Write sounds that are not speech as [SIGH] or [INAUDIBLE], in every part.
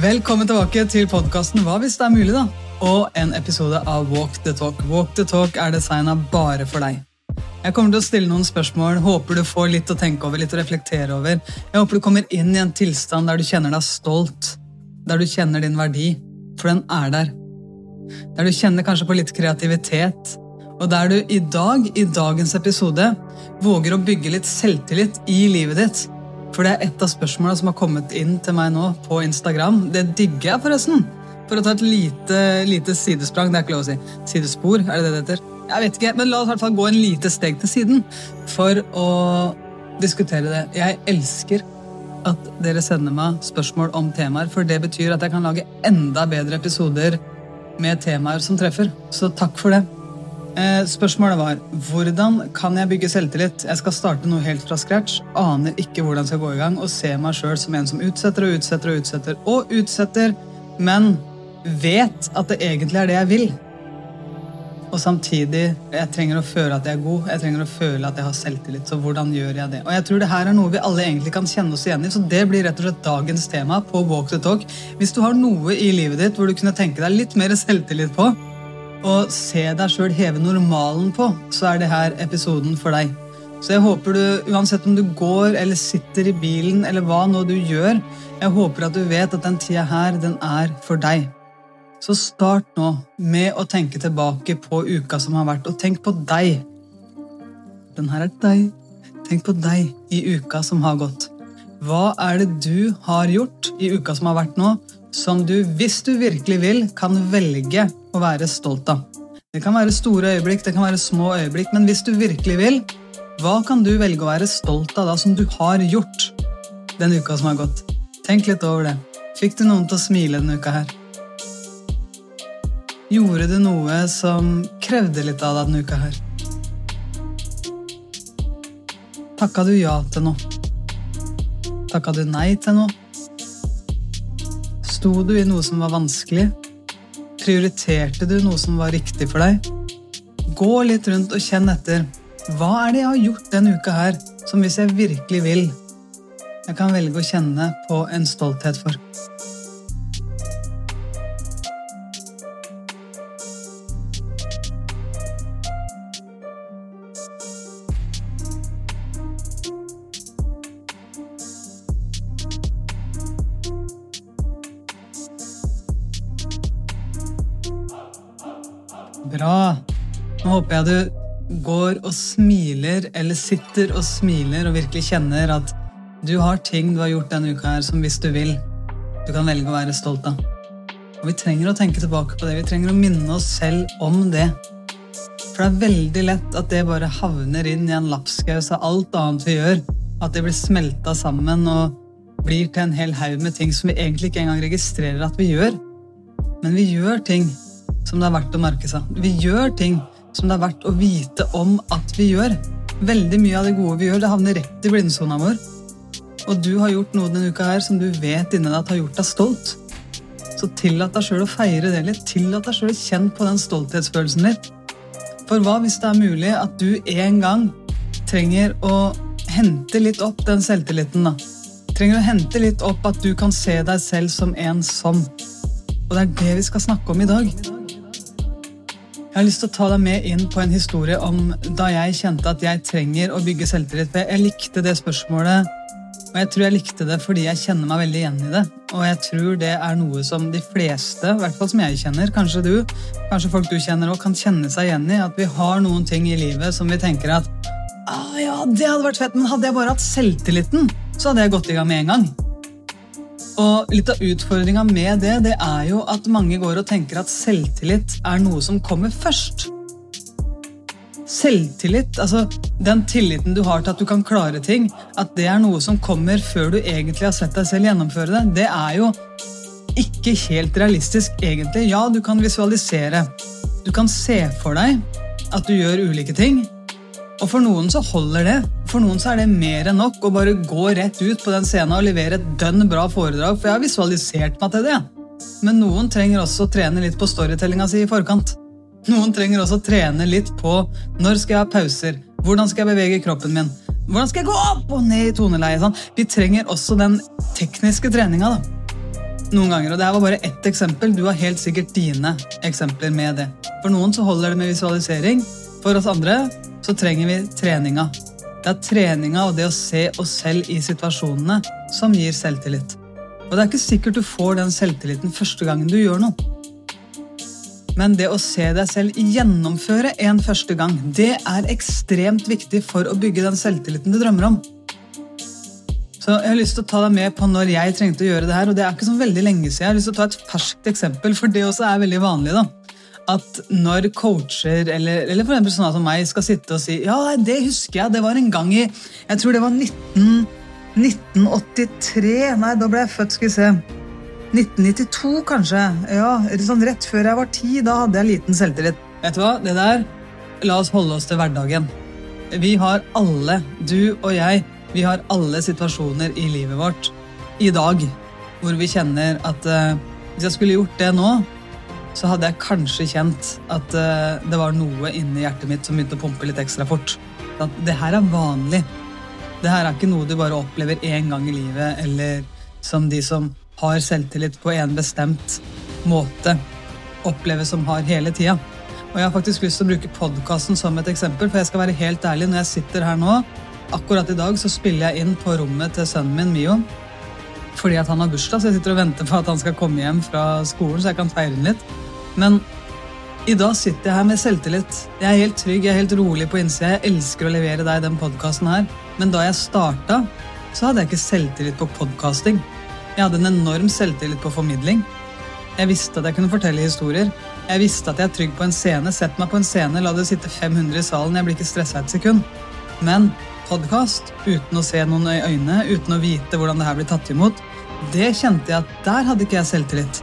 Velkommen tilbake til podkasten Hva hvis det er mulig, da? Og en episode av Walk the Talk. Walk the Talk er designa bare for deg. Jeg kommer til å stille noen spørsmål, håper du får litt å tenke over, litt å reflektere over. Jeg håper du kommer inn i en tilstand der du kjenner deg stolt, der du kjenner din verdi, for den er der. Der du kjenner kanskje på litt kreativitet, og der du i dag, i dagens episode, våger å bygge litt selvtillit i livet ditt. For det er et av spørsmålene som har kommet inn til meg nå på Instagram. Det digger jeg, forresten. For å ta et lite, lite sidesprang. Det er ikke lov å si. Sidespor, er det det det heter? Jeg vet ikke, men La oss i hvert fall gå en lite steg til siden for å diskutere det. Jeg elsker at dere sender meg spørsmål om temaer, for det betyr at jeg kan lage enda bedre episoder med temaer som treffer. Så takk for det. Eh, spørsmålet var hvordan kan jeg bygge selvtillit? Jeg skal starte noe helt fra scratch, aner ikke hvordan jeg skal gå i gang, og ser meg sjøl som en som utsetter og utsetter og utsetter og utsetter, men vet at det egentlig er det jeg vil. Og samtidig jeg trenger å føle at jeg er god, jeg trenger å føle at jeg har selvtillit. Så hvordan gjør jeg det? Og jeg tror det her er noe vi alle egentlig kan kjenne oss igjen i, så det blir rett og slett dagens tema på Walk the Talk. Hvis du har noe i livet ditt hvor du kunne tenke deg litt mer selvtillit på, og se deg sjøl heve normalen på, så er det her episoden for deg. Så jeg håper du, uansett om du går eller sitter i bilen eller hva nå du gjør, jeg håper at du vet at den tida her, den er for deg. Så start nå med å tenke tilbake på uka som har vært, og tenk på deg. Den her er deg. Tenk på deg i uka som har gått. Hva er det du har gjort i uka som har vært nå, som du, hvis du virkelig vil, kan velge å være stolt av. Det kan være store øyeblikk, det kan være små øyeblikk, men hvis du virkelig vil, hva kan du velge å være stolt av da som du har gjort den uka som har gått? Tenk litt over det. Fikk du noen til å smile denne uka her? Gjorde du noe som krevde litt av deg denne uka her? Takka du ja til noe? Takka du nei til noe? Sto du i noe som var vanskelig? Prioriterte du noe som var riktig for deg? Gå litt rundt og kjenn etter. Hva er det jeg har gjort denne uka her, som hvis jeg virkelig vil, jeg kan velge å kjenne på en stolthet for? Eller sitter og smiler og virkelig kjenner at du har ting du har gjort denne uka her som hvis du vil, du kan velge å være stolt av. Og Vi trenger å tenke tilbake på det. Vi trenger å minne oss selv om det. For det er veldig lett at det bare havner inn i en lapskaus av alt annet vi gjør. At det blir smelta sammen og blir til en hel haug med ting som vi egentlig ikke engang registrerer at vi gjør. Men vi gjør ting som det er verdt å merke seg. Vi gjør ting som det er verdt å vite om at vi gjør. Veldig mye av det gode vi gjør, det havner rett i blindsona vår. Og du har gjort noe denne uka her som du vet inni deg at har gjort deg stolt. Så tillat deg sjøl å feire det litt. Tillat deg sjøl å kjenne på den stolthetsfølelsen litt. For hva hvis det er mulig at du en gang trenger å hente litt opp den selvtilliten, da? Trenger å hente litt opp at du kan se deg selv som en som. Og det er det vi skal snakke om i dag. Jeg har lyst til å ta deg med inn på en historie om da jeg kjente at jeg trenger å bygge selvtillit. Jeg likte det spørsmålet, og jeg tror jeg likte det fordi jeg kjenner meg veldig igjen i det. Og jeg tror det er noe som de fleste, i hvert fall som jeg kjenner, kanskje du, kanskje folk du kjenner òg, kan kjenne seg igjen i. At vi har noen ting i livet som vi tenker at ah, ja, det hadde vært fett, men hadde jeg bare hatt selvtilliten, så hadde jeg gått i gang med en gang. Og litt av utfordringa med det, det er jo at mange går og tenker at selvtillit er noe som kommer først. Selvtillit, altså den tilliten du har til at du kan klare ting, at det er noe som kommer før du egentlig har sett deg selv gjennomføre det, det er jo ikke helt realistisk, egentlig. Ja, du kan visualisere. Du kan se for deg at du gjør ulike ting, og for noen så holder det. For noen så er det mer enn nok å bare gå rett ut på den scenen og levere et dønn bra foredrag, for jeg har visualisert meg til det. Men noen trenger også å trene litt på storytellinga si i forkant. Noen trenger også å trene litt på når skal jeg ha pauser, hvordan skal jeg bevege kroppen min, hvordan skal jeg gå opp og ned i toneleie. Sånn? Vi trenger også den tekniske treninga. noen ganger. Og det her var bare ett eksempel. Du har helt sikkert dine eksempler med det. For noen så holder det med visualisering. For oss andre så trenger vi treninga. Det er treninga og det å se oss selv i situasjonene som gir selvtillit. Og det er ikke sikkert du får den selvtilliten første gangen du gjør noe. Men det å se deg selv gjennomføre en første gang, det er ekstremt viktig for å bygge den selvtilliten du drømmer om. Så jeg har lyst til å ta deg med på når jeg trengte å gjøre det her. og det er ikke så veldig lenge siden. Jeg har lyst til å ta et ferskt eksempel, for det også er veldig vanlig. da. At når coacher eller, eller for eksempel sånne som meg skal sitte og si ja, det husker jeg, det var en gang i Jeg tror det var 19, 1983. Nei, da ble jeg født, skal vi se. 1992, kanskje. Ja, sånn Rett før jeg var ti. Da hadde jeg liten selvtillit. Vet du hva? Det der La oss holde oss til hverdagen. Vi har alle, du og jeg, vi har alle situasjoner i livet vårt i dag hvor vi kjenner at uh, hvis jeg skulle gjort det nå, så hadde jeg kanskje kjent at uh, det var noe inni hjertet mitt som begynte å pumpe litt ekstra fort. At det her er vanlig. Det her er ikke noe du bare opplever én gang i livet, eller som de som har selvtillit på en bestemt måte, oppleves som har hele tida. Og jeg har faktisk lyst til å bruke podkasten som et eksempel, for jeg skal være helt ærlig, når jeg sitter her nå, akkurat i dag så spiller jeg inn på rommet til sønnen min, Mio, fordi at han har bursdag, så jeg sitter og venter på at han skal komme hjem fra skolen, så jeg kan feire den litt. Men i dag sitter jeg her med selvtillit. Jeg er helt trygg, jeg er helt rolig på innsida. Jeg elsker å levere deg den podkasten her. Men da jeg starta, så hadde jeg ikke selvtillit på podkasting. Jeg hadde en enorm selvtillit på formidling. Jeg visste at jeg kunne fortelle historier. Jeg visste at jeg er trygg på en scene. Sett meg på en scene, la det sitte 500 i salen. Jeg blir ikke stressa et sekund. Men podkast, uten å se noen i øynene, uten å vite hvordan det her blir tatt imot, det kjente jeg at der hadde ikke jeg selvtillit.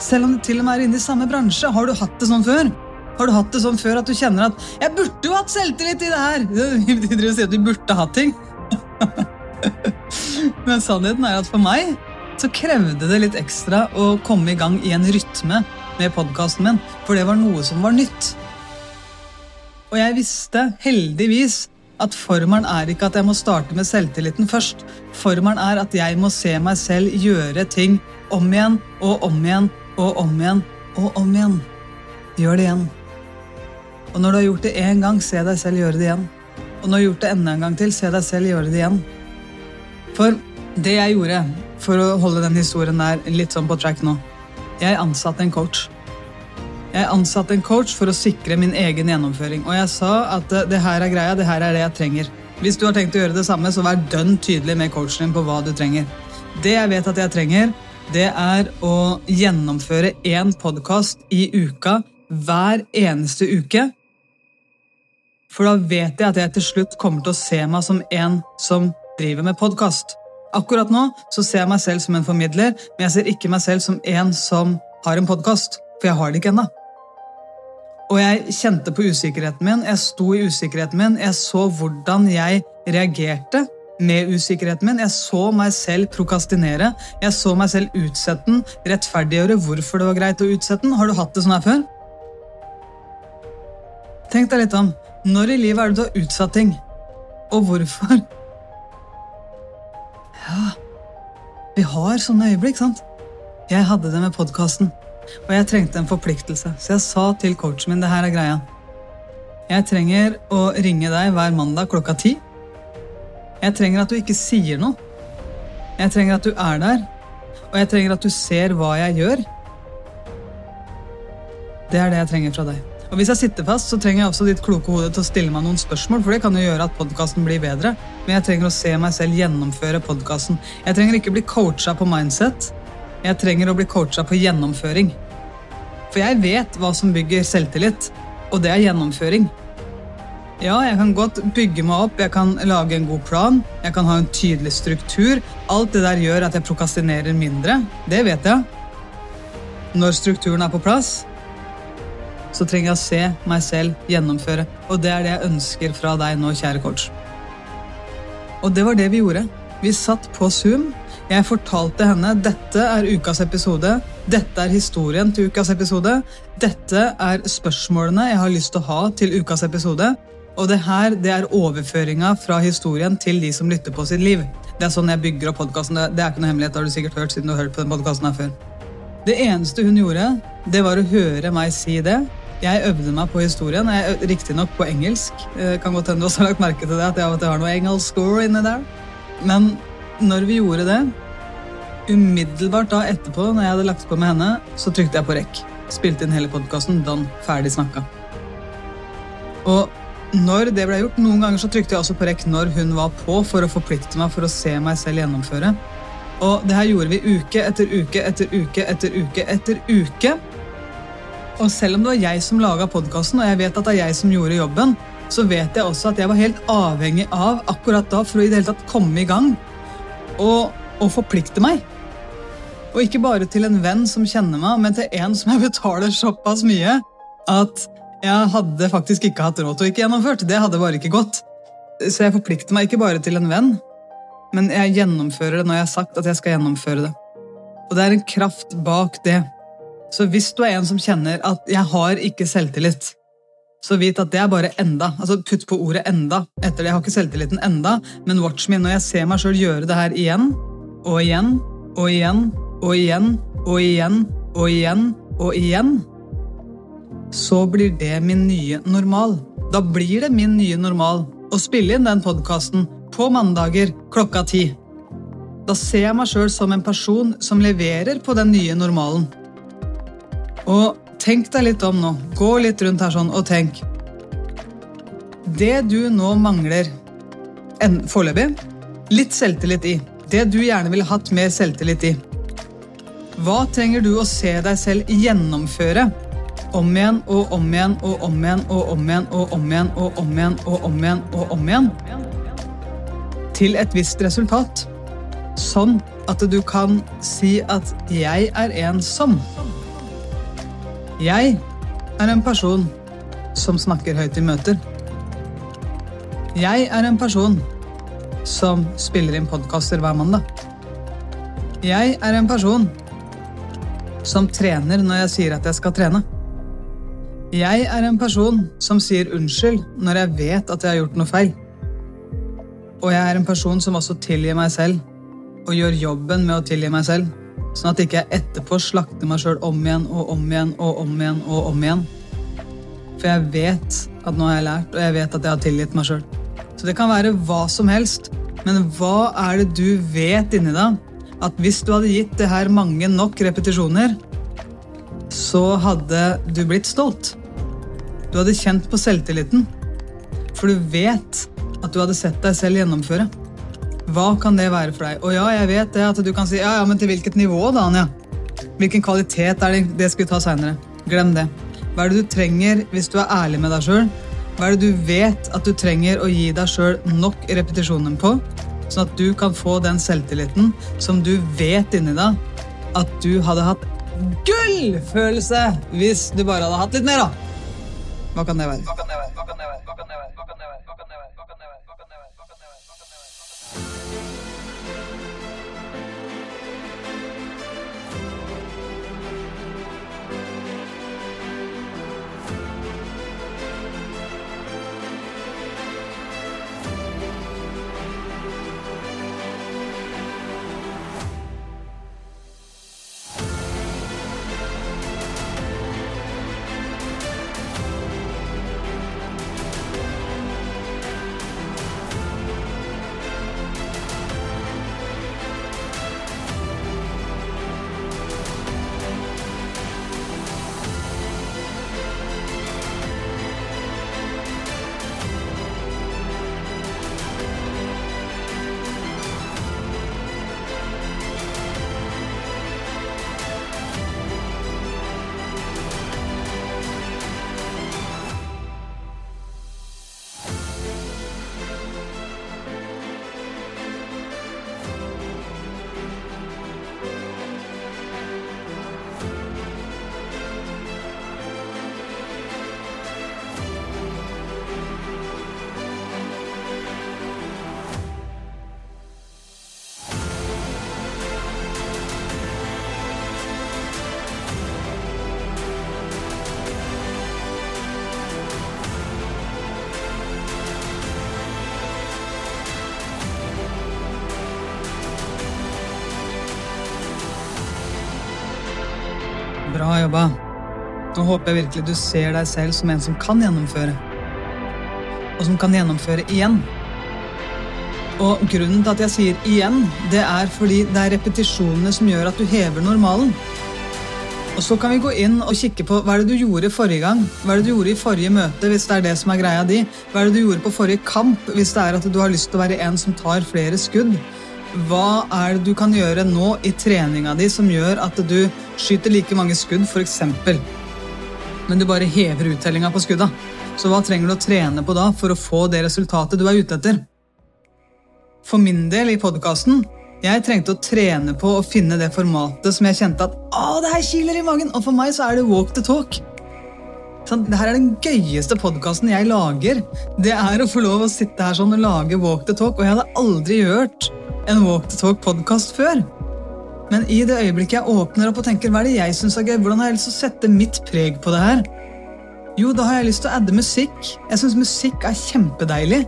Selv om det til og med er inne i samme bransje. Har du hatt det sånn før? Har du hatt det sånn før at du kjenner at 'jeg burde jo hatt selvtillit i det her'? [LAUGHS] De driver å si at du burde hatt ting. [LAUGHS] Men sannheten er at for meg så krevde det litt ekstra å komme i gang i en rytme med podkasten min, for det var noe som var nytt. Og jeg visste, heldigvis, at formelen er ikke at jeg må starte med selvtilliten først. Formelen er at jeg må se meg selv gjøre ting om igjen og om igjen og om igjen og om igjen. Gjør det igjen. Og når du har gjort det én gang, se deg selv gjøre det igjen. Og når du har gjort det enda en gang til, se deg selv gjøre det igjen. For det jeg gjorde for å holde den historien der litt sånn på track nå Jeg ansatte en coach. Jeg ansatte en coach for å sikre min egen gjennomføring. Og jeg sa at det her er greia, det her er det jeg trenger. Hvis du har tenkt å gjøre det samme, så vær dønn tydelig med coachen din på hva du trenger. Det jeg vet at jeg trenger, det er å gjennomføre én podkast i uka hver eneste uke. For da vet jeg at jeg til slutt kommer til å se meg som en som driver med podkast. Akkurat nå så ser jeg meg selv som en formidler, men jeg ser ikke meg selv som en som har en podkast. For jeg har det ikke ennå. Og jeg kjente på usikkerheten min, jeg sto i usikkerheten min, jeg så hvordan jeg reagerte med usikkerheten min. Jeg så meg selv prokastinere, jeg så meg selv utsette den, rettferdiggjøre hvorfor det var greit å utsette den. Har du hatt det sånn her før? Tenk deg litt om. Når i livet er det du har utsatt ting? Og hvorfor? Ja, vi har sånne øyeblikk, sant? Jeg hadde det med podkasten, og jeg trengte en forpliktelse. Så jeg sa til coachen min det her er greia. Jeg trenger å ringe deg hver mandag klokka ti. Jeg trenger at du ikke sier noe. Jeg trenger at du er der, og jeg trenger at du ser hva jeg gjør. Det er det jeg trenger fra deg. Og Hvis jeg sitter fast, så trenger jeg også ditt kloke hode til å stille meg noen spørsmål, for det kan jo gjøre at podkasten blir bedre. Men jeg trenger å se meg selv gjennomføre podkasten. Jeg trenger ikke bli coacha på mindset. Jeg trenger å bli coacha på gjennomføring. For jeg vet hva som bygger selvtillit, og det er gjennomføring. Ja, jeg kan godt bygge meg opp, jeg kan lage en god plan, jeg kan ha en tydelig struktur. Alt det der gjør at jeg prokastinerer mindre. Det vet jeg. Når strukturen er på plass, så trenger jeg å se meg selv gjennomføre. Og det er det jeg ønsker fra deg nå, kjære coach. Og det var det vi gjorde. Vi satt på Zoom. Jeg fortalte henne dette er ukas episode. Dette er historien til ukas episode. Dette er spørsmålene jeg har lyst til å ha til ukas episode. Og det her det er overføringa fra historien til de som lytter på sitt liv. Det er sånn jeg bygger opp podkasten. Det, er ikke noe hemmelighet, det har du sikkert hørt siden du har hørt på den podcasten her før. Det eneste hun gjorde, det var å høre meg si det. Jeg øvde meg på historien, riktignok på engelsk. Eh, kan godt hende du også har lagt merke til det, at jeg har noe engelsk score inni der. Men når vi gjorde det, umiddelbart da etterpå, når jeg hadde lagt på med henne, så trykte jeg på rekk. Spilte inn hele podkasten. Don. Ferdig snakka. Og når det ble gjort, Noen ganger så trykte jeg også på rekk når hun var på, for å forplikte meg for å se meg selv gjennomføre. Og det her gjorde vi uke etter uke etter uke etter uke etter uke. Og selv om det var jeg som laga podkasten, og jeg vet at det er jeg som gjorde jobben, så vet jeg også at jeg var helt avhengig av akkurat da for å i det hele tatt komme i gang og, og forplikte meg. Og ikke bare til en venn som kjenner meg, men til en som jeg betaler såpass mye at jeg hadde faktisk ikke hatt råd til å ikke gjennomført. Det hadde bare ikke gått. Så jeg forplikter meg ikke bare til en venn, men jeg gjennomfører det når jeg har sagt at jeg skal gjennomføre det. Og det er en kraft bak det. Så hvis du er en som kjenner at 'jeg har ikke selvtillit', så vit at det er bare enda. Altså Putt på ordet 'enda' etter det. Jeg har ikke selvtilliten enda, men watch me når jeg ser meg sjøl gjøre det her igjen og igjen og igjen og igjen og igjen og igjen og igjen så blir det min nye normal. Da blir det min nye normal å spille inn den podkasten på mandager klokka ti. Da ser jeg meg sjøl som en person som leverer på den nye normalen. Og tenk deg litt om nå. Gå litt rundt her sånn og tenk. Det du nå mangler foreløpig, litt selvtillit i. Det du gjerne ville hatt mer selvtillit i. Hva trenger du å se deg selv gjennomføre om igjen og om igjen og om igjen og om igjen og om igjen og om igjen og om igjen og om igjen til et visst resultat. Sånn at du kan si at 'jeg er en som'. Jeg er en person som snakker høyt i møter. Jeg er en person som spiller inn podkaster hver mandag. Jeg er en person som trener når jeg sier at jeg skal trene. Jeg er en person som sier unnskyld når jeg vet at jeg har gjort noe feil. Og jeg er en person som også tilgir meg selv og gjør jobben med å tilgi meg selv. Sånn at ikke jeg etterpå slakter meg sjøl om igjen og om igjen og om igjen. og om igjen. For jeg vet at nå har jeg lært, og jeg vet at jeg har tilgitt meg sjøl. Så det kan være hva som helst, men hva er det du vet inni deg? At hvis du hadde gitt det her mange nok repetisjoner, så hadde du blitt stolt. Du hadde kjent på selvtilliten. For du vet at du hadde sett deg selv gjennomføre. Hva kan det være for deg? Og ja, jeg vet det at du kan si ja, ja, men til hvilket nivå, da, Anja? Hvilken kvalitet er det? Det skal vi ta seinere. Glem det. Hva er det du trenger hvis du er ærlig med deg sjøl? Hva er det du vet at du trenger å gi deg sjøl nok repetisjoner på, sånn at du kan få den selvtilliten som du vet inni deg at du hadde hatt gullfølelse hvis du bare hadde hatt litt mer, da? Hva kan det være? Hva kan det være? Håper jeg virkelig du ser deg selv som en som kan gjennomføre. Og som kan gjennomføre igjen. Og grunnen til at jeg sier igjen, det er fordi det er repetisjonene som gjør at du hever normalen. Og så kan vi gå inn og kikke på hva er det du gjorde forrige gang. Hva er det du gjorde i forrige møte, hvis det er det som er greia di. Hva er det du gjorde på forrige kamp, hvis det er at du har lyst til å være en som tar flere skudd. Hva er det du kan gjøre nå i treninga di som gjør at du skyter like mange skudd, f.eks. Men du bare hever uttellinga på skudda. Så hva trenger du å trene på da for å få det resultatet du er ute etter? For min del i podkasten jeg trengte å trene på å finne det formatet som jeg kjente at å, det her kiler i magen. Og for meg så er det walk the talk. Sånn, det her er den gøyeste podkasten jeg lager. Det er å få lov å sitte her sånn og lage walk the talk. Og jeg hadde aldri hørt en walk the talk-podkast før. Men i det øyeblikket jeg åpner opp og tenker hva er det jeg synes er gøy, hvordan har jeg lyst til å sette mitt preg på det her? Jo, da har jeg lyst til å adde musikk. Jeg syns musikk er kjempedeilig.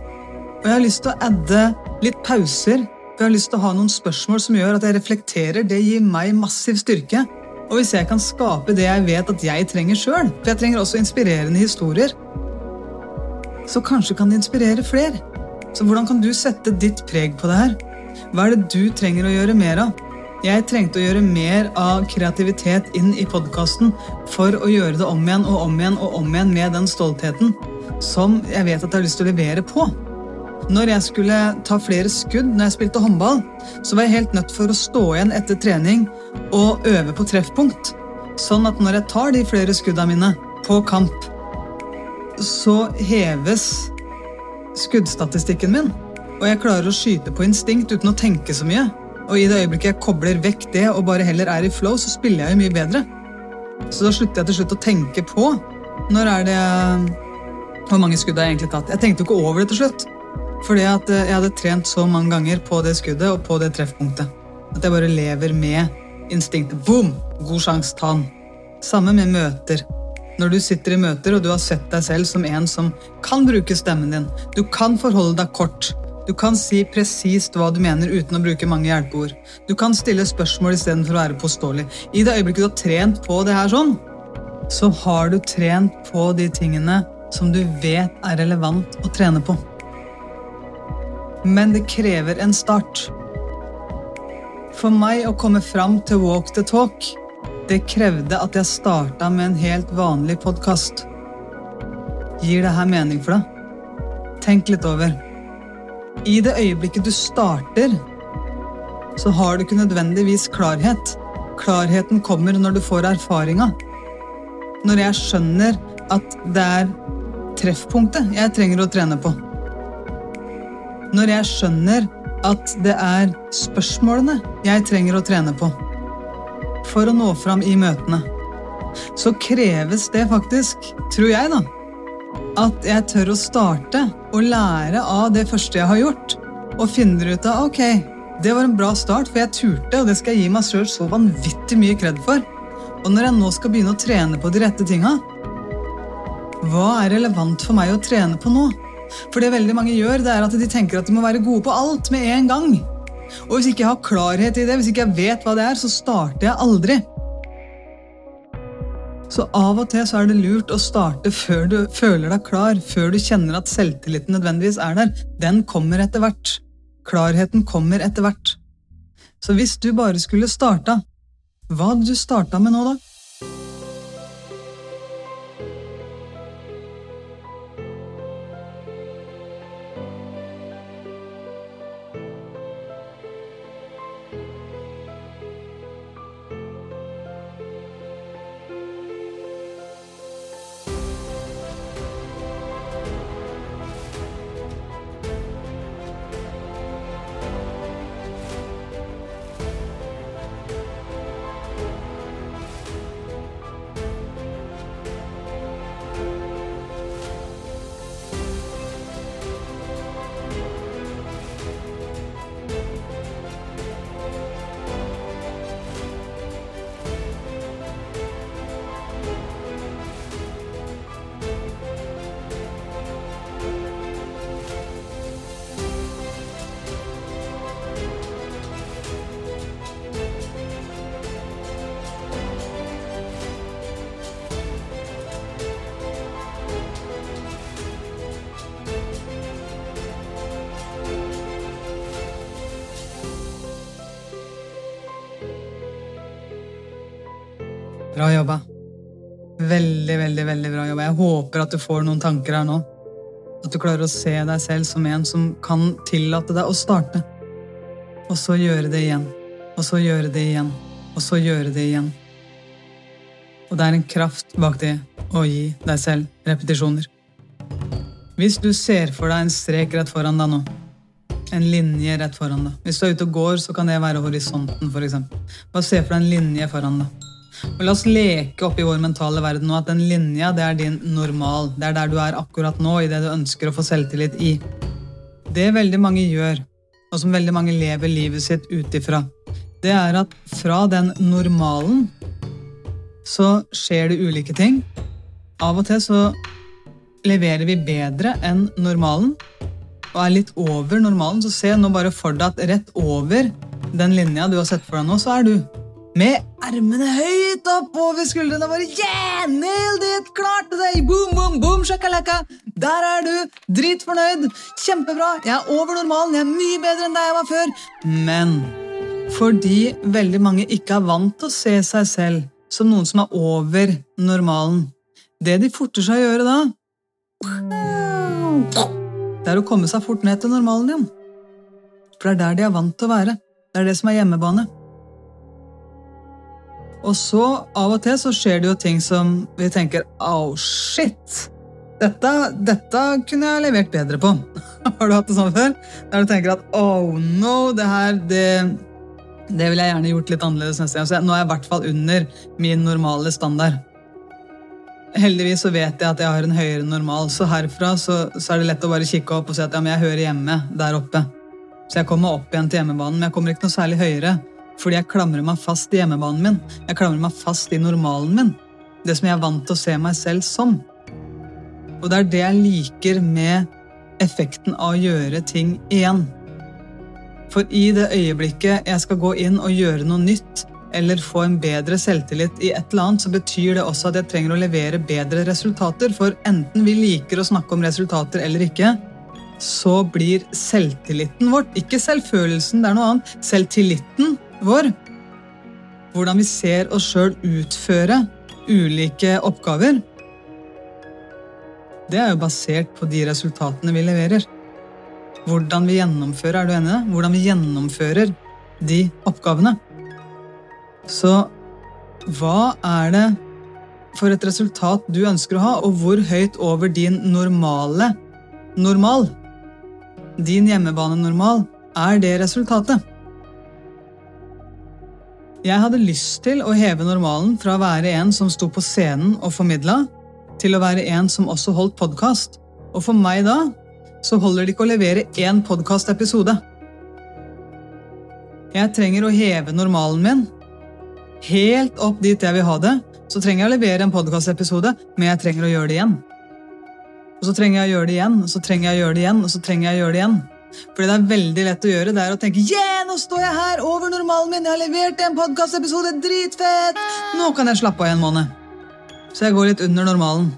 Og jeg har lyst til å adde litt pauser. For jeg har lyst til å ha noen spørsmål som gjør at jeg reflekterer. Det gir meg massiv styrke. Og hvis jeg kan skape det jeg vet at jeg trenger sjøl, for jeg trenger også inspirerende historier, så kanskje kan det inspirere flere. Så hvordan kan du sette ditt preg på det her? Hva er det du trenger å gjøre mer av? Jeg trengte å gjøre mer av kreativitet inn i podkasten for å gjøre det om igjen og om igjen og om igjen med den stoltheten som jeg vet at jeg har lyst til å levere på. Når jeg skulle ta flere skudd når jeg spilte håndball, så var jeg helt nødt for å stå igjen etter trening og øve på treffpunkt. Sånn at når jeg tar de flere skudda mine på kamp, så heves skuddstatistikken min. Og jeg klarer å skyte på instinkt uten å tenke så mye. Og i det øyeblikket jeg kobler vekk det og bare heller er i flow, så spiller jeg jo mye bedre. Så da slutter jeg til slutt å tenke på når er det Hvor mange skudd har jeg egentlig tatt? Jeg tenkte jo ikke over det til slutt. Fordi at eh, jeg hadde trent så mange ganger på det skuddet og på det treffpunktet. At jeg bare lever med instinktet. Boom! God sjanse, ta den. Samme med møter. Når du sitter i møter og du har sett deg selv som en som kan bruke stemmen din, du kan forholde deg kort, du kan si presist hva du mener uten å bruke mange hjelpeord. Du kan stille spørsmål istedenfor å være påståelig. I det øyeblikket du har trent på det her sånn, så har du trent på de tingene som du vet er relevant å trene på. Men det krever en start. For meg å komme fram til walk the talk, det krevde at jeg starta med en helt vanlig podkast. Gir det her mening for deg? Tenk litt over. I det øyeblikket du starter, så har du ikke nødvendigvis klarhet. Klarheten kommer når du får erfaringa. Når jeg skjønner at det er treffpunktet jeg trenger å trene på. Når jeg skjønner at det er spørsmålene jeg trenger å trene på for å nå fram i møtene, så kreves det faktisk, tror jeg, da, at jeg tør å starte og lære av det første jeg har gjort, og finner ut av ok, det var en bra start, for jeg turte, og det skal jeg gi meg sjøl så vanvittig mye kred for. Og når jeg nå skal begynne å trene på de rette tinga, hva er relevant for meg å trene på nå? For det veldig mange gjør, det er at de tenker at de må være gode på alt med en gang. Og hvis ikke jeg har klarhet i det, hvis ikke jeg vet hva det er, så starter jeg aldri. Så av og til så er det lurt å starte før du føler deg klar, før du kjenner at selvtilliten nødvendigvis er der. Den kommer etter hvert. Klarheten kommer etter hvert. Så hvis du bare skulle starta, hva hadde du starta med nå, da? Bra jobba. Veldig, veldig, veldig bra jobba. Jeg håper at du får noen tanker her nå. At du klarer å se deg selv som en som kan tillate deg å starte. Og så gjøre det igjen. Og så gjøre det igjen. Og så gjøre det igjen. Og det er en kraft bak det å gi deg selv repetisjoner. Hvis du ser for deg en strek rett foran deg nå, en linje rett foran deg Hvis du er ute og går, så kan det være horisonten, f.eks. Bare se for deg en linje foran deg. Og La oss leke opp i vår mentale verden nå at den linja det er din normal. Det er der du er akkurat nå, i det du ønsker å få selvtillit i. Det veldig mange gjør, og som veldig mange lever livet sitt ut ifra, det er at fra den normalen så skjer det ulike ting. Av og til så leverer vi bedre enn normalen og er litt over normalen, så se nå bare for deg at rett over den linja du har sett for deg nå, så er du med ermene høyt opp over skuldrene våre. Yeah! Nailed it! Klarte det! Boom, boom, boom, shakalaka! Der er du! Dritfornøyd! Kjempebra! Jeg er over normalen. Jeg er mye bedre enn deg jeg var før. Men fordi veldig mange ikke er vant til å se seg selv som noen som er over normalen Det de forter seg å gjøre da, det er å komme seg fort ned til normalen igjen. For det er der de er vant til å være. Det er det som er hjemmebane. Og så, av og til, så skjer det jo ting som vi tenker Au, shit! Dette, dette kunne jeg levert bedre på. [LAUGHS] Har du hatt det sånn før? Der du tenker at oh no, det her, det, det ville jeg gjerne gjort litt annerledes neste gang. Så nå er jeg i hvert fall under min normale standard. Heldigvis så vet jeg at jeg har en høyere normal, så herfra så, så er det lett å bare kikke opp og si at ja, men jeg hører hjemme der oppe. Så jeg kommer opp igjen til hjemmebanen, men jeg kommer ikke noe særlig høyere. Fordi jeg klamrer meg fast i hjemmebanen min. Jeg klamrer meg fast i normalen min. Det som jeg er vant til å se meg selv som. Og det er det jeg liker med effekten av å gjøre ting igjen. For i det øyeblikket jeg skal gå inn og gjøre noe nytt, eller få en bedre selvtillit i et eller annet, så betyr det også at jeg trenger å levere bedre resultater. For enten vi liker å snakke om resultater eller ikke, så blir selvtilliten vårt, ikke selvfølelsen, det er noe annet, selvtilliten vår, hvordan vi ser oss sjøl utføre ulike oppgaver, det er jo basert på de resultatene vi leverer. Hvordan vi gjennomfører, er du enig? Hvordan vi gjennomfører de oppgavene. Så hva er det for et resultat du ønsker å ha, og hvor høyt over din normale normal, din hjemmebane-normal, er det resultatet? Jeg hadde lyst til å heve normalen fra å være en som sto på scenen og formidla, til å være en som også holdt podkast. Og for meg da så holder det ikke å levere én podkastepisode. Jeg trenger å heve normalen min helt opp dit jeg vil ha det. Så trenger jeg å levere en podkastepisode, men jeg trenger å gjøre det igjen. Og så trenger jeg å gjøre det igjen, og så trenger jeg å gjøre det igjen, og så trenger jeg å gjøre det igjen. Fordi det er veldig lett å gjøre. Det er å tenke yeah, nå står jeg her over normalen min, jeg har levert en podkastepisode, dritfett! Nå kan jeg slappe av i en måned. Så jeg går litt under normalen.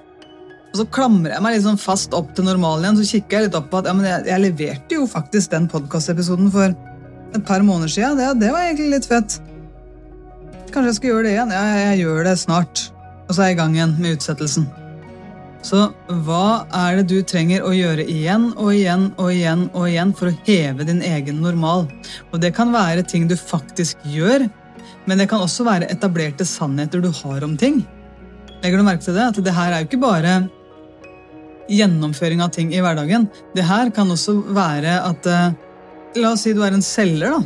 Og så klamrer jeg meg liksom fast opp til normalen igjen. Så kikker jeg litt opp på at ja, jeg, jeg, leverte jo faktisk den podkastepisoden for et par måneder siden. Det, det, var egentlig litt fett. Kanskje jeg skal gjøre det igjen? Ja, jeg, jeg gjør det snart. Og så er jeg i gang igjen med utsettelsen. Så hva er det du trenger å gjøre igjen og igjen og igjen og igjen for å heve din egen normal? Og det kan være ting du faktisk gjør, men det kan også være etablerte sannheter du har om ting. Legger du merke til det? At det her er jo ikke bare gjennomføring av ting i hverdagen. Det her kan også være at eh, La oss si du er en selger da,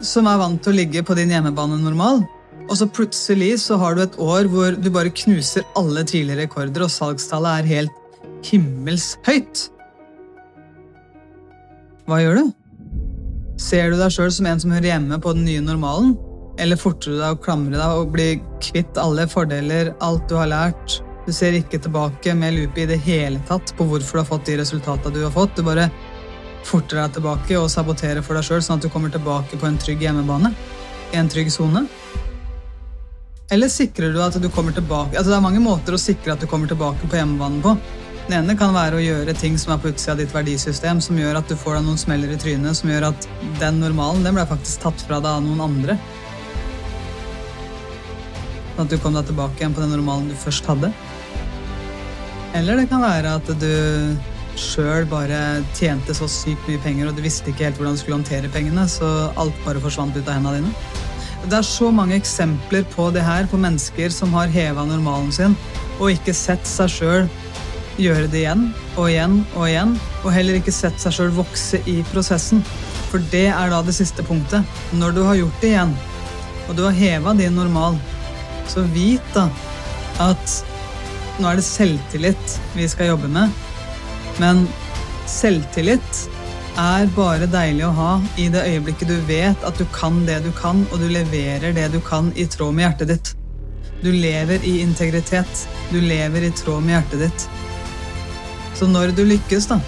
som er vant til å ligge på din hjemmebane normal. Og så plutselig så har du et år hvor du bare knuser alle tidligere rekorder, og salgstallet er helt himmelshøyt. Hva gjør du? Ser du deg sjøl som en som hører hjemme på den nye normalen? Eller forter du deg å klamre deg og bli kvitt alle fordeler, alt du har lært? Du ser ikke tilbake med lupe i det hele tatt på hvorfor du har fått de resultatene du har fått. Du bare forter deg tilbake og saboterer for deg sjøl, sånn at du kommer tilbake på en trygg hjemmebane. I en trygg sone. Eller sikrer du at du kommer tilbake Altså Det er mange måter å sikre at du kommer tilbake på hjemmebanen på. Den ene kan være å gjøre ting som er på utsida av ditt verdisystem, som gjør at du får deg noen smeller i trynet, som gjør at den normalen den ble faktisk tatt fra deg av noen andre. at du kom deg tilbake igjen på den normalen du først hadde. Eller det kan være at du sjøl bare tjente så sykt mye penger, og du visste ikke helt hvordan du skulle håndtere pengene, så alt bare forsvant ut av hendene dine. Det er så mange eksempler på det her, på mennesker som har heva normalen sin og ikke sett seg sjøl gjøre det igjen og igjen og igjen, og heller ikke sett seg sjøl vokse i prosessen. For det er da det siste punktet. Når du har gjort det igjen, og du har heva din normal, så vit da at nå er det selvtillit vi skal jobbe med. Men selvtillit er bare deilig å ha i det øyeblikket du vet at du kan det du kan, og du leverer det du kan i tråd med hjertet ditt. Du lever i integritet. Du lever i tråd med hjertet ditt. Så når du lykkes, da,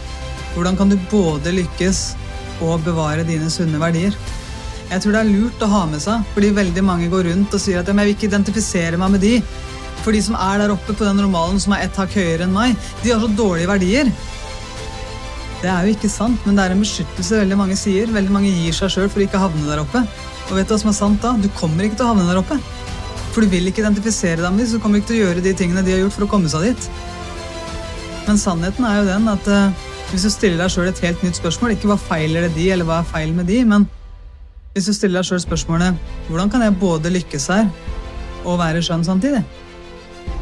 hvordan kan du både lykkes og bevare dine sunne verdier? Jeg tror det er lurt å ha med seg, fordi veldig mange går rundt og sier at jeg vil ikke identifisere meg med de. For de som er der oppe på den normalen som er ett hakk høyere enn meg, de har så dårlige verdier. Det er jo ikke sant, men det er en beskyttelse veldig mange sier. Veldig mange gir seg sjøl for å ikke havne der oppe. Og vet du hva som er sant da? Du kommer ikke til å havne der oppe. For du vil ikke identifisere deg med dem, så kommer du ikke til å gjøre de tingene de har gjort for å komme seg dit. Men sannheten er jo den at uh, hvis du stiller deg sjøl et helt nytt spørsmål, ikke hva feiler det de, eller hva er feil med de, men hvis du stiller deg sjøl spørsmålet hvordan kan jeg både lykkes her og være skjønn samtidig?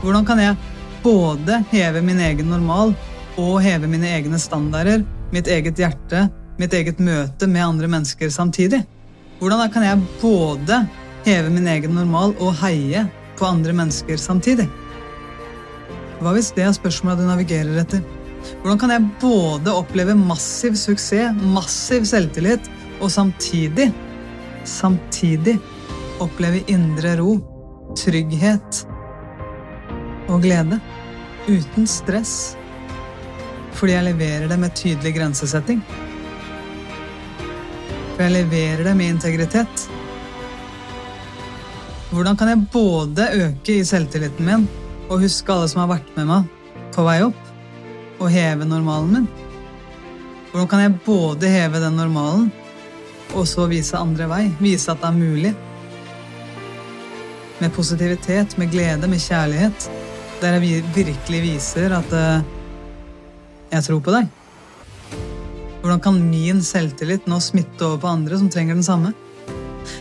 Hvordan kan jeg både heve min egen normal og heve mine egne standarder, mitt eget hjerte, mitt eget møte med andre mennesker samtidig? Hvordan kan jeg både heve min egen normal og heie på andre mennesker samtidig? Hva hvis det er spørsmålet du navigerer etter? Hvordan kan jeg både oppleve massiv suksess, massiv selvtillit, og samtidig samtidig oppleve indre ro, trygghet og glede. Uten stress. Fordi jeg leverer det med tydelig grensesetting. For jeg leverer det med integritet. Hvordan kan jeg både øke i selvtilliten min og huske alle som har vært med meg på vei opp, og heve normalen min? Hvordan kan jeg både heve den normalen og så vise andre vei. Vise at det er mulig. Med positivitet, med glede, med kjærlighet. Der jeg virkelig viser at uh, jeg tror på deg. Hvordan kan min selvtillit nå smitte over på andre som trenger den samme?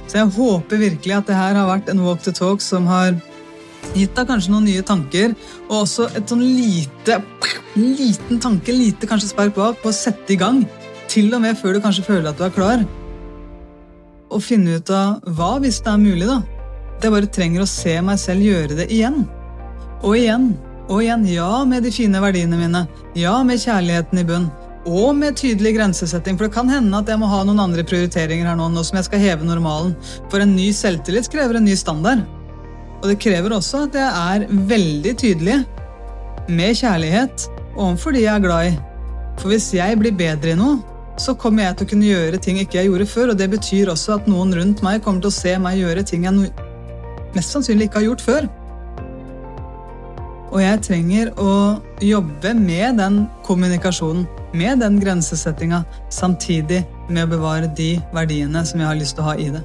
Så jeg håper virkelig at det her har vært en walk to talk som har gitt deg kanskje noen nye tanker, og også et sånn lite liten tanke, lite kanskje spark bak, på å sette i gang. Til og med før du kanskje føler at du er klar Og finne ut av hva hvis det er mulig, da. At jeg bare trenger å se meg selv gjøre det igjen. Og igjen. Og igjen. Ja, med de fine verdiene mine. Ja, med kjærligheten i bunn. Og med tydelig grensesetting, for det kan hende at jeg må ha noen andre prioriteringer her nå, nå som jeg skal heve normalen. For en ny selvtillit krever en ny standard. Og det krever også at jeg er veldig tydelig med kjærlighet overfor de jeg er glad i. For hvis jeg blir bedre i noe, så kommer jeg til å kunne gjøre ting ikke jeg gjorde før. Og det betyr også at noen rundt meg kommer til å se meg gjøre ting jeg mest sannsynlig ikke har gjort før. Og jeg trenger å jobbe med den kommunikasjonen, med den grensesettinga, samtidig med å bevare de verdiene som jeg har lyst til å ha i det.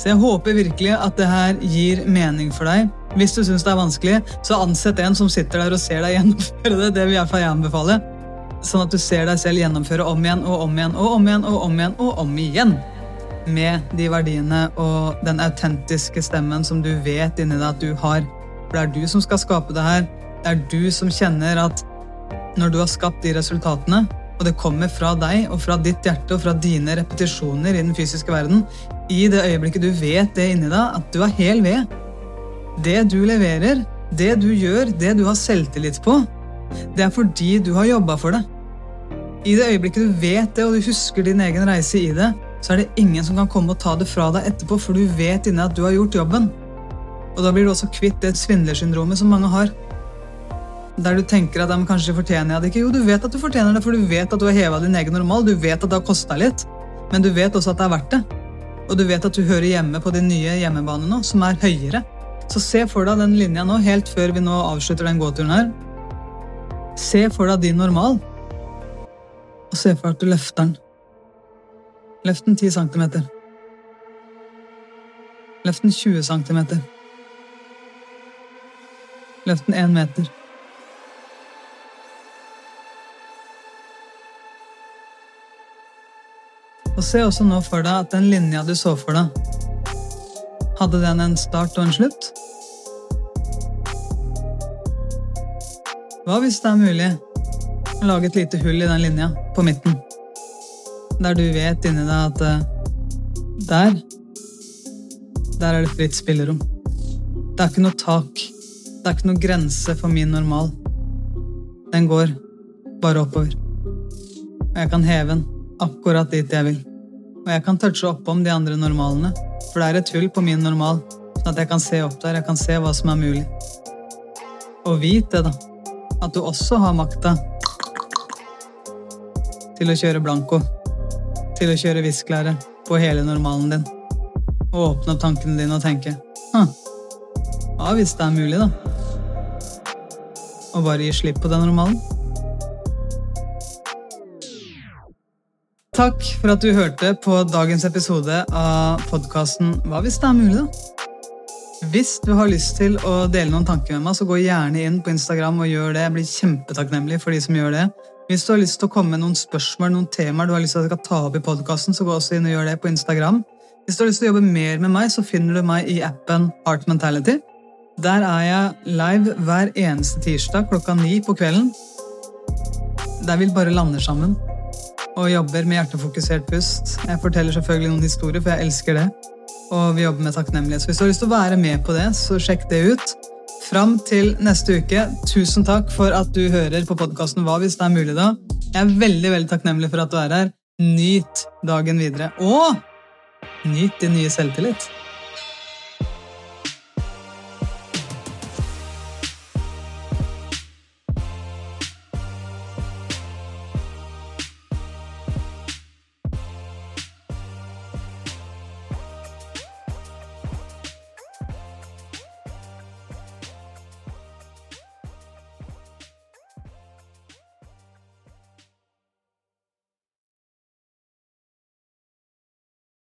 Så jeg håper virkelig at det her gir mening for deg. Hvis du syns det er vanskelig, så ansett en som sitter der og ser deg [LAUGHS] gjennomføre det. Det vil jeg anbefale. Sånn at du ser deg selv gjennomføre om igjen og om igjen og om igjen og om igjen og om igjen. Med de verdiene og den autentiske stemmen som du vet inni deg at du har. For det er du som skal skape det her. Det er du som kjenner at når du har skapt de resultatene, og det kommer fra deg og fra ditt hjerte og fra dine repetisjoner i den fysiske verden, i det øyeblikket du vet det inni deg, at du er hel ved. Det du leverer, det du gjør, det du har selvtillit på, det er fordi du har jobba for det. I det øyeblikket du vet det, og du husker din egen reise i det, så er det ingen som kan komme og ta det fra deg etterpå, for du vet inni at du har gjort jobben. Og da blir du også kvitt det svindlersyndromet som mange har. Der du tenker at ja, kanskje fortjener jeg det ikke. Jo, du vet at du fortjener det, for du vet at du har heva din egen normal. Du vet at det har kosta litt, men du vet også at det er verdt det. Og du vet at du hører hjemme på din nye hjemmebane nå, som er høyere. Så se for deg den linja nå, helt før vi nå avslutter den gåturen her. Se for deg din normal og se for deg at du løfter den. Løft den 10 cm. Løft den 20 cm. Løft den én meter. Og se også nå for deg at den linja du så for deg, hadde den en start og en slutt? Hva hvis det er mulig å lage et lite hull i den linja på midten? Der du vet inni deg at eh, der Der er det fritt spillerom. Det er ikke noe tak. Det er ikke noe grense for min normal. Den går bare oppover. Og jeg kan heve den akkurat dit jeg vil. Og jeg kan touche oppom de andre normalene, for det er et hull på min normal, sånn at jeg kan se opp der, jeg kan se hva som er mulig. Og vit det, da. At du også har makta til å kjøre blanko. Til å kjøre visklære på hele normalen din. Og åpne opp tankene dine og tenke Hm, hva hvis det er mulig, da? Og bare gi slipp på den normalen? Takk for at du hørte på dagens episode av podkasten Hva hvis det er mulig, da? Hvis du har lyst til å dele noen tanker med meg, så gå gjerne inn på Instagram og gjør det. Jeg blir kjempetakknemlig for de som gjør det. Hvis du har lyst til å komme med noen spørsmål, noen temaer du har lyst til at jeg skal ta opp i podkasten, så gå også inn og gjør det på Instagram. Hvis du har lyst til å jobbe mer med meg, så finner du meg i appen Art Mentality. Der er jeg live hver eneste tirsdag klokka ni på kvelden. Der vi bare lander sammen og jobber med hjertefokusert pust. Jeg forteller selvfølgelig noen historier, for jeg elsker det. Og vi jobber med takknemlighet. Så hvis du har lyst til å være med på det, så sjekk det ut. Fram til neste uke, tusen takk for at du hører på podkasten Hva hvis det er mulig, da. Jeg er veldig veldig takknemlig for at du er her. Nyt dagen videre. Og nyt din nye selvtillit.